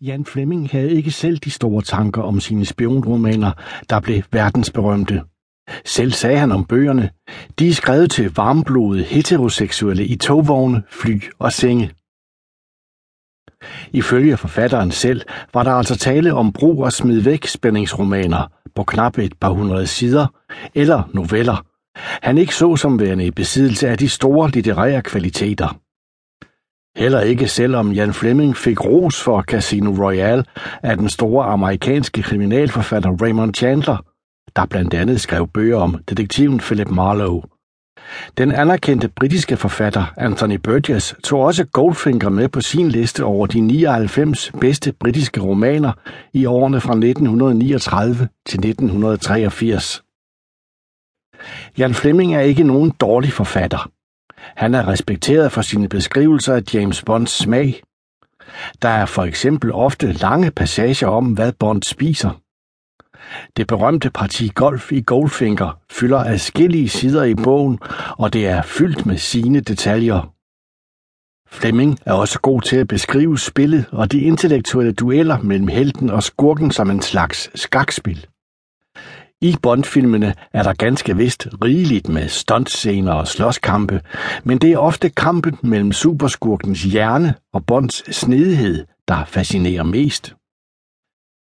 Jan Fleming havde ikke selv de store tanker om sine spionromaner, der blev verdensberømte. Selv sagde han om bøgerne, de er skrevet til varmblodede heteroseksuelle i togvogne, fly og senge. Ifølge forfatteren selv var der altså tale om brug og smid væk spændingsromaner på knap et par hundrede sider, eller noveller, han ikke så som værende i besiddelse af de store litterære kvaliteter. Heller ikke selvom Jan Fleming fik ros for Casino Royale af den store amerikanske kriminalforfatter Raymond Chandler, der blandt andet skrev bøger om detektiven Philip Marlowe. Den anerkendte britiske forfatter Anthony Burgess tog også Goldfinger med på sin liste over de 99 bedste britiske romaner i årene fra 1939 til 1983. Jan Fleming er ikke nogen dårlig forfatter. Han er respekteret for sine beskrivelser af James Bonds smag. Der er for eksempel ofte lange passager om, hvad Bond spiser. Det berømte parti golf i Goldfinger fylder adskillige sider i bogen, og det er fyldt med sine detaljer. Fleming er også god til at beskrive spillet og de intellektuelle dueller mellem helten og skurken som en slags skakspil. I Bond-filmene er der ganske vist rigeligt med stuntscener og slåskampe, men det er ofte kampen mellem superskurkens hjerne og Bonds snedighed, der fascinerer mest.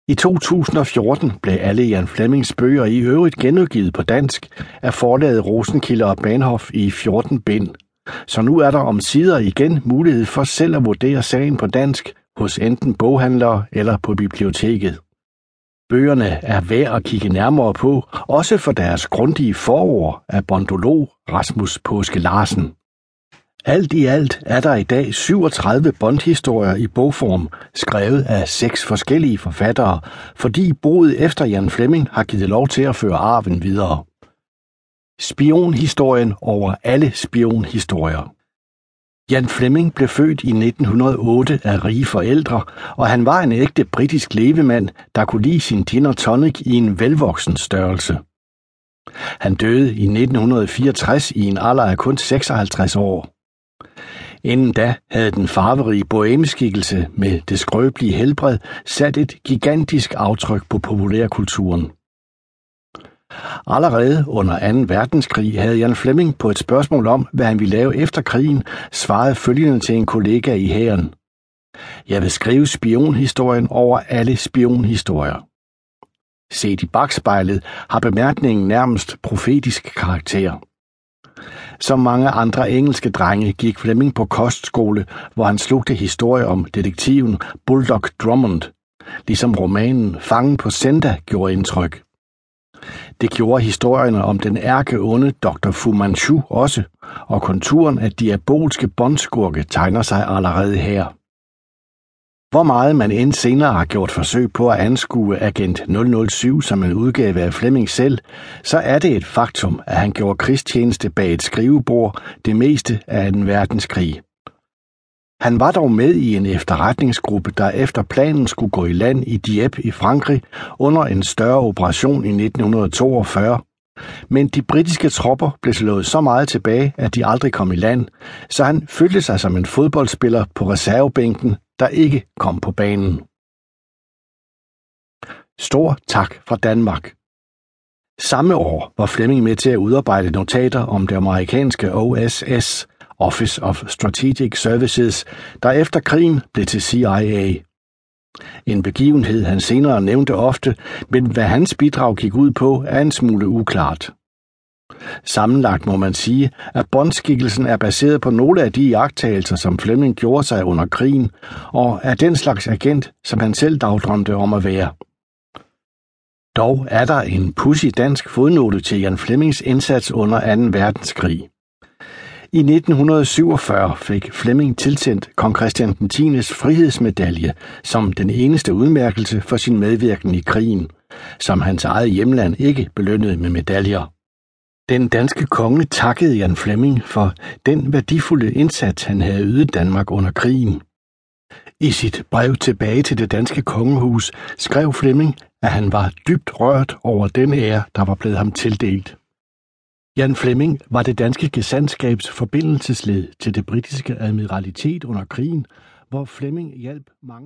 I 2014 blev alle Jan Flemings bøger i øvrigt genudgivet på dansk af forlaget Rosenkilde og Bahnhof i 14 bind. Så nu er der om sider igen mulighed for selv at vurdere sagen på dansk hos enten boghandlere eller på biblioteket. Bøgerne er værd at kigge nærmere på, også for deres grundige forord af bondolog Rasmus Påske Larsen. Alt i alt er der i dag 37 bondhistorier i bogform, skrevet af seks forskellige forfattere, fordi boet efter Jan Flemming har givet lov til at føre arven videre. Spionhistorien over alle spionhistorier. Jan Fleming blev født i 1908 af rige forældre, og han var en ægte britisk levemand, der kunne lide sin gin og tonic i en velvoksen størrelse. Han døde i 1964 i en alder af kun 56 år. Inden da havde den farverige bohemeskikkelse med det skrøbelige helbred sat et gigantisk aftryk på populærkulturen. Allerede under 2. verdenskrig havde Jan Fleming på et spørgsmål om, hvad han ville lave efter krigen, svaret følgende til en kollega i hæren. Jeg vil skrive spionhistorien over alle spionhistorier. Set i bagspejlet har bemærkningen nærmest profetisk karakter. Som mange andre engelske drenge gik Fleming på kostskole, hvor han slugte historie om detektiven Bulldog Drummond, ligesom romanen Fangen på Senda gjorde indtryk. Det gjorde historierne om den ærkeonde Dr. Fu Manchu også, og konturen af diabolske bondskurke tegner sig allerede her. Hvor meget man end senere har gjort forsøg på at anskue Agent 007 som en udgave af Fleming selv, så er det et faktum, at han gjorde krigstjeneste bag et skrivebord det meste af en verdenskrig. Han var dog med i en efterretningsgruppe, der efter planen skulle gå i land i Dieppe i Frankrig under en større operation i 1942. Men de britiske tropper blev slået så meget tilbage, at de aldrig kom i land, så han følte sig som en fodboldspiller på reservebænken, der ikke kom på banen. Stor tak fra Danmark. Samme år var Fleming med til at udarbejde notater om det amerikanske OSS, Office of Strategic Services, der efter krigen blev til CIA. En begivenhed, han senere nævnte ofte, men hvad hans bidrag gik ud på, er en smule uklart. Sammenlagt må man sige, at bondskikkelsen er baseret på nogle af de jagttagelser, som Fleming gjorde sig under krigen, og er den slags agent, som han selv dagdrømte om at være. Dog er der en pussy dansk fodnote til Jan Flemings indsats under 2. verdenskrig. I 1947 fik Flemming tilsendt kong Christian den 10. frihedsmedalje som den eneste udmærkelse for sin medvirken i krigen, som hans eget hjemland ikke belønnede med medaljer. Den danske konge takkede Jan Flemming for den værdifulde indsats, han havde ydet Danmark under krigen. I sit brev tilbage til det danske kongehus skrev Flemming, at han var dybt rørt over den ære, der var blevet ham tildelt. Jan Fleming var det danske gesandskabs forbindelsesled til det britiske admiralitet under krigen, hvor Fleming hjalp mange